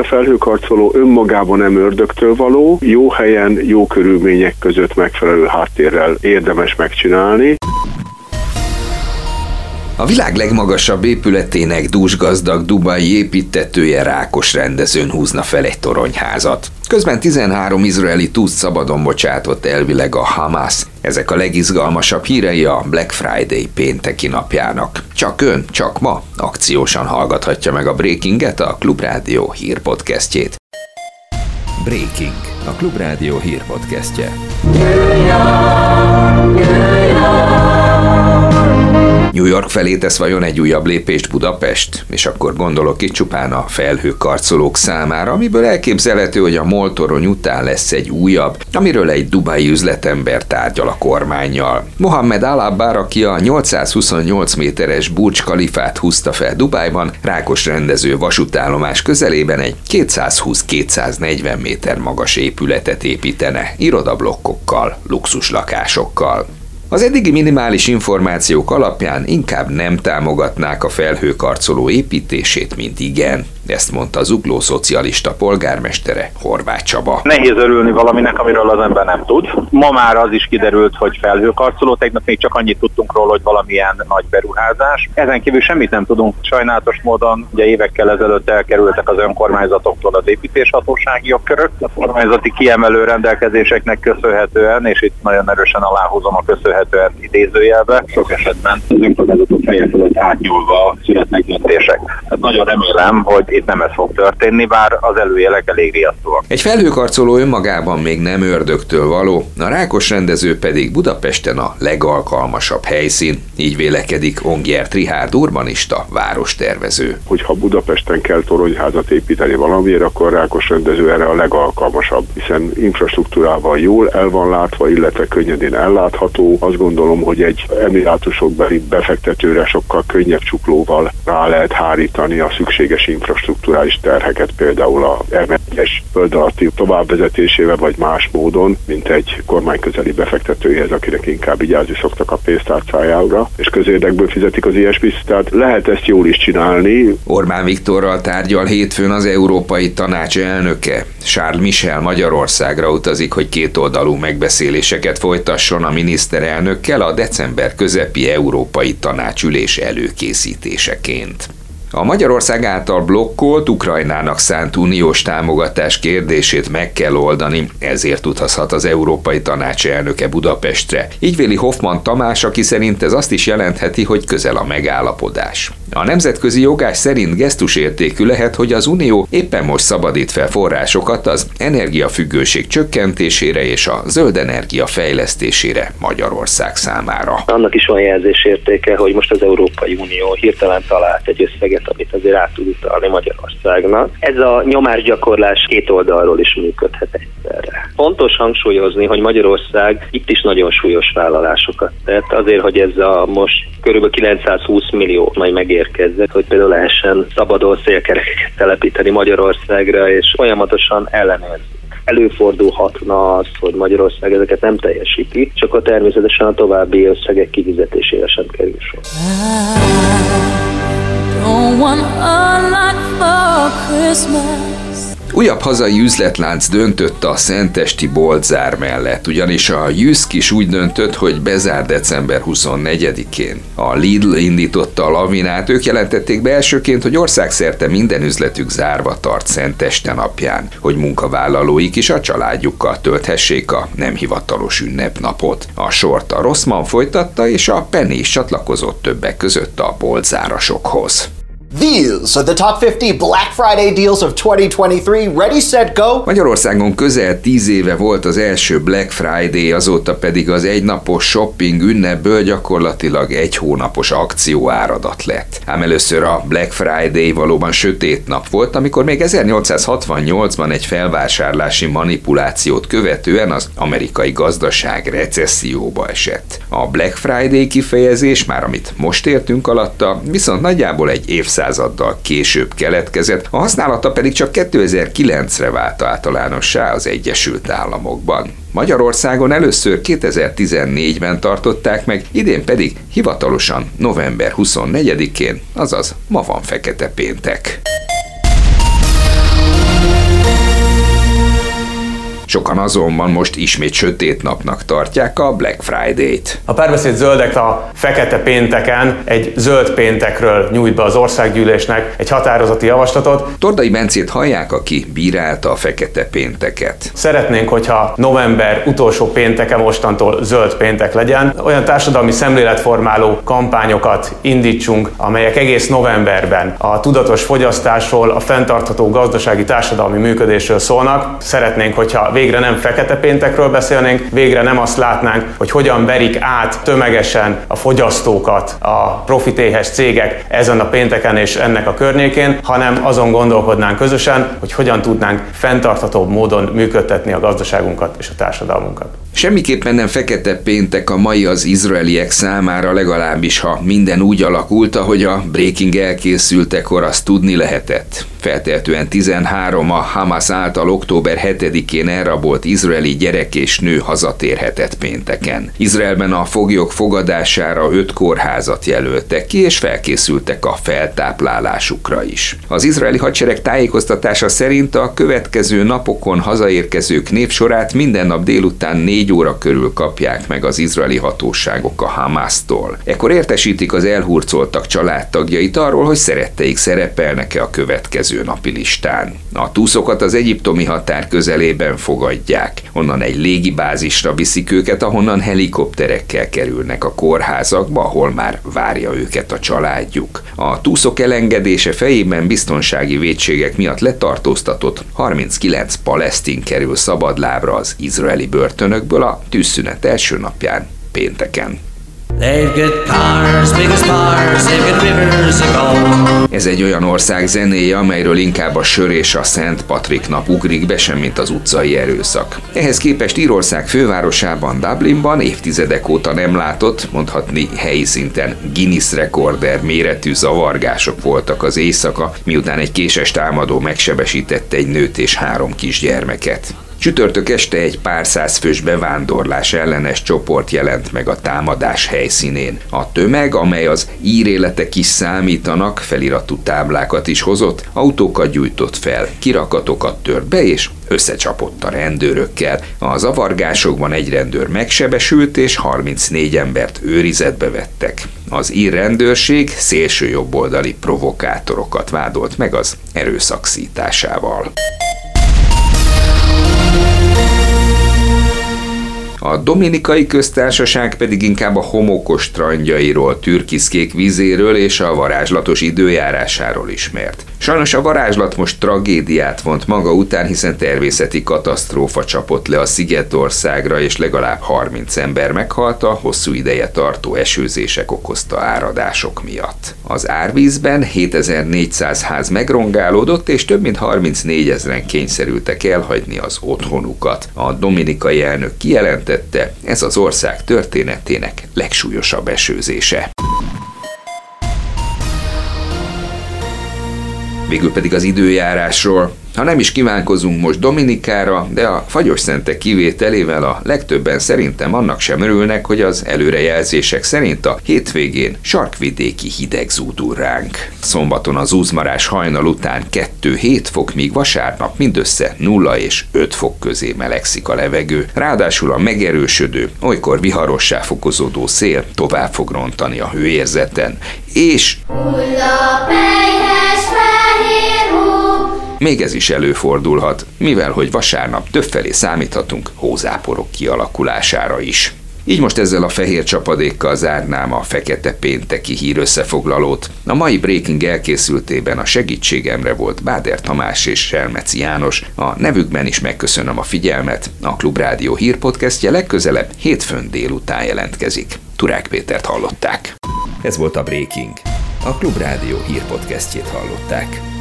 A felhőkarcoló önmagában nem ördögtől való, jó helyen, jó körülmények között megfelelő háttérrel érdemes megcsinálni. A világ legmagasabb épületének dúsgazdag dubai építetője rákos rendezőn húzna fel egy toronyházat. Közben 13 izraeli túsz szabadon bocsátott elvileg a Hamas. Ezek a legizgalmasabb hírei a Black Friday pénteki napjának. Csak ön, csak ma akciósan hallgathatja meg a Breakinget, a Klubrádió hírpodcastjét. Breaking, a Klubrádió hírpodcastje. New New York felé tesz vajon egy újabb lépést Budapest? És akkor gondolok itt csupán a felhőkarcolók számára, amiből elképzelhető, hogy a moltorony után lesz egy újabb, amiről egy dubai üzletember tárgyal a kormányjal. Mohamed Alabbar, aki a 828 méteres Burj Khalifát húzta fel Dubájban, rákos rendező vasútállomás közelében egy 220-240 méter magas épületet építene, irodablokkokkal, luxuslakásokkal. Az eddigi minimális információk alapján inkább nem támogatnák a felhőkarcoló építését, mint igen. Ezt mondta az ugló szocialista polgármestere Horváth Csaba. Nehéz örülni valaminek, amiről az ember nem tud. Ma már az is kiderült, hogy felhőkarcoló, tegnap még csak annyit tudtunk róla, hogy valamilyen nagy beruházás. Ezen kívül semmit nem tudunk. Sajnálatos módon ugye évekkel ezelőtt elkerültek az önkormányzatoktól az építéshatósági jogkörök. A kormányzati kiemelő rendelkezéseknek köszönhetően, és itt nagyon erősen aláhúzom a köszönhetően idézőjelbe, sok esetben az önkormányzatok feje fölött átnyúlva születnek döntések. Hát nagyon remélem, hogy itt nem ez fog történni, bár az előjelek elég riasztóak. Egy felhőkarcoló önmagában még nem ördögtől való, a rákos rendező pedig Budapesten a legalkalmasabb helyszín, így vélekedik Ongyert Rihárd urbanista várostervező. Hogyha Budapesten kell toronyházat építeni valamiért, akkor a rákos rendező erre a legalkalmasabb, hiszen infrastruktúrával jól el van látva, illetve könnyedén ellátható. Azt gondolom, hogy egy emirátusokbeli befektetőre sokkal könnyebb csuklóval rá lehet hárítani a szükséges infrastruktúrális terheket például a M1-es föld alatti továbbvezetésével vagy más módon, mint egy kormányközeli befektetőjéhez, akinek inkább vigyázni szoktak a pénztárcájára, és közérdekből fizetik az ilyesmit, tehát lehet ezt jól is csinálni. Orbán Viktorral tárgyal hétfőn az Európai Tanács elnöke. Charles Michel Magyarországra utazik, hogy kétoldalú megbeszéléseket folytasson a miniszterelnökkel a december közepi Európai Tanácsülés előkészítéseként. A Magyarország által blokkolt Ukrajnának szánt uniós támogatás kérdését meg kell oldani, ezért utazhat az Európai Tanács elnöke Budapestre. Így véli Hoffman Tamás, aki szerint ez azt is jelentheti, hogy közel a megállapodás. A nemzetközi jogás szerint gesztusértékű lehet, hogy az Unió éppen most szabadít fel forrásokat az energiafüggőség csökkentésére és a zöld energia fejlesztésére Magyarország számára. Annak is van jelzésértéke, hogy most az Európai Unió hirtelen talált egy összeget, amit azért át tud utalni Magyarországnak. Ez a nyomásgyakorlás két oldalról is működhet egyszerre. Fontos hangsúlyozni, hogy Magyarország itt is nagyon súlyos vállalásokat tett, azért, hogy ez a most körülbelül 920 millió majd megérkezett, hogy például lehessen szabadon szélkerekeket telepíteni Magyarországra, és folyamatosan ellenőrzni előfordulhatna az, hogy Magyarország ezeket nem teljesíti, csak a természetesen a további összegek kifizetésére sem kerül sor. don't want a lot for Christmas. Újabb hazai üzletlánc döntött a Szentesti boltzár mellett, ugyanis a Jüszk is úgy döntött, hogy bezár december 24-én. A Lidl indította a lavinát, ők jelentették be elsőként, hogy országszerte minden üzletük zárva tart Szenteste napján, hogy munkavállalóik is a családjukkal tölthessék a nem hivatalos ünnepnapot. A sort a Rosszman folytatta, és a Penny is csatlakozott többek között a boltzárasokhoz. These are the top 50 Black Friday deals of 2023. Ready, set, go! Magyarországon közel 10 éve volt az első Black Friday, azóta pedig az egynapos shopping ünnepből gyakorlatilag egy hónapos akció áradat lett. Ám először a Black Friday valóban sötét nap volt, amikor még 1868-ban egy felvásárlási manipulációt követően az amerikai gazdaság recesszióba esett. A Black Friday kifejezés, már amit most értünk alatta, viszont nagyjából egy évszázad évszázaddal később keletkezett, a használata pedig csak 2009-re vált általánossá az Egyesült Államokban. Magyarországon először 2014-ben tartották meg, idén pedig hivatalosan november 24-én, azaz ma van fekete péntek. Sokan azonban most ismét sötét napnak tartják a Black Friday-t. A párbeszéd zöldek a fekete pénteken egy zöld péntekről nyújt be az országgyűlésnek egy határozati javaslatot. Tordai Bencét hallják, aki bírálta a fekete pénteket. Szeretnénk, hogyha november utolsó pénteke mostantól zöld péntek legyen. Olyan társadalmi szemléletformáló kampányokat indítsunk, amelyek egész novemberben a tudatos fogyasztásról, a fenntartható gazdasági társadalmi működésről szólnak. Szeretnénk, hogyha végre nem fekete péntekről beszélnénk, végre nem azt látnánk, hogy hogyan verik át tömegesen a fogyasztókat a profitéhes cégek ezen a pénteken és ennek a környékén, hanem azon gondolkodnánk közösen, hogy hogyan tudnánk fenntarthatóbb módon működtetni a gazdaságunkat és a társadalmunkat. Semmiképpen nem fekete péntek a mai az izraeliek számára, legalábbis ha minden úgy alakult, ahogy a breaking elkészültekor azt tudni lehetett. Feltehetően 13 a Hamas által október 7-én elrabolt izraeli gyerek és nő hazatérhetett pénteken. Izraelben a foglyok fogadására öt kórházat jelöltek ki, és felkészültek a feltáplálásukra is. Az izraeli hadsereg tájékoztatása szerint a következő napokon hazaérkezők névsorát minden nap délután 4 óra körül kapják meg az izraeli hatóságok a Hamásztól. Ekkor értesítik az elhurcoltak családtagjait arról, hogy szeretteik szerepelnek-e a következő napi listán. A túszokat az egyiptomi határ közelében fogadják. Onnan egy légibázisra viszik őket, ahonnan helikopterekkel kerülnek a kórházakba, ahol már várja őket a családjuk. A túszok elengedése fejében biztonsági védségek miatt letartóztatott 39 palesztin kerül szabadlábra az izraeli börtönökből a tűzszünet első napján pénteken. Ez egy olyan ország zenéje, amelyről inkább a sör és a Szent Patrik nap ugrik be, semmint az utcai erőszak. Ehhez képest Írország fővárosában, Dublinban évtizedek óta nem látott, mondhatni helyi szinten Guinness rekorder méretű zavargások voltak az éjszaka, miután egy késes támadó megsebesítette egy nőt és három kisgyermeket. Csütörtök este egy pár száz fős bevándorlás ellenes csoport jelent meg a támadás helyszínén. A tömeg, amely az íréletek is számítanak, feliratú táblákat is hozott, autókat gyújtott fel, kirakatokat tört be és összecsapott a rendőrökkel. A zavargásokban egy rendőr megsebesült és 34 embert őrizetbe vettek. Az ír rendőrség szélső jobboldali provokátorokat vádolt meg az erőszakszításával. A Dominikai Köztársaság pedig inkább a homokos strandjairól, türkiszkék vizéről és a varázslatos időjárásáról ismert. Sajnos a varázslat most tragédiát vont maga után, hiszen természeti katasztrófa csapott le a Szigetországra, és legalább 30 ember meghalt a hosszú ideje tartó esőzések okozta áradások miatt. Az árvízben 7400 ház megrongálódott, és több mint 34 ezeren kényszerültek elhagyni az otthonukat. A dominikai elnök kijelentette, ez az ország történetének legsúlyosabb esőzése. Végül pedig az időjárásról. Ha nem is kívánkozunk most Dominikára, de a fagyos szentek kivételével a legtöbben szerintem annak sem örülnek, hogy az előrejelzések szerint a hétvégén sarkvidéki hideg zúdul ránk. Szombaton az úzmarás hajnal után 2-7 fok, míg vasárnap mindössze 0 és 5 fok közé melegszik a levegő. Ráadásul a megerősödő, olykor viharossá fokozódó szél tovább fog rontani a hőérzeten. És... Még ez is előfordulhat, mivel hogy vasárnap többfelé számíthatunk hózáporok kialakulására is. Így most ezzel a fehér csapadékkal zárnám a fekete pénteki hír összefoglalót. A mai Breaking elkészültében a segítségemre volt Báder Tamás és Selmeci János. A nevükben is megköszönöm a figyelmet. A Klubrádió hírpodcastje legközelebb hétfőn délután jelentkezik. Turák Pétert hallották. Ez volt a Breaking. A Klubrádió hírpodcastjét hallották.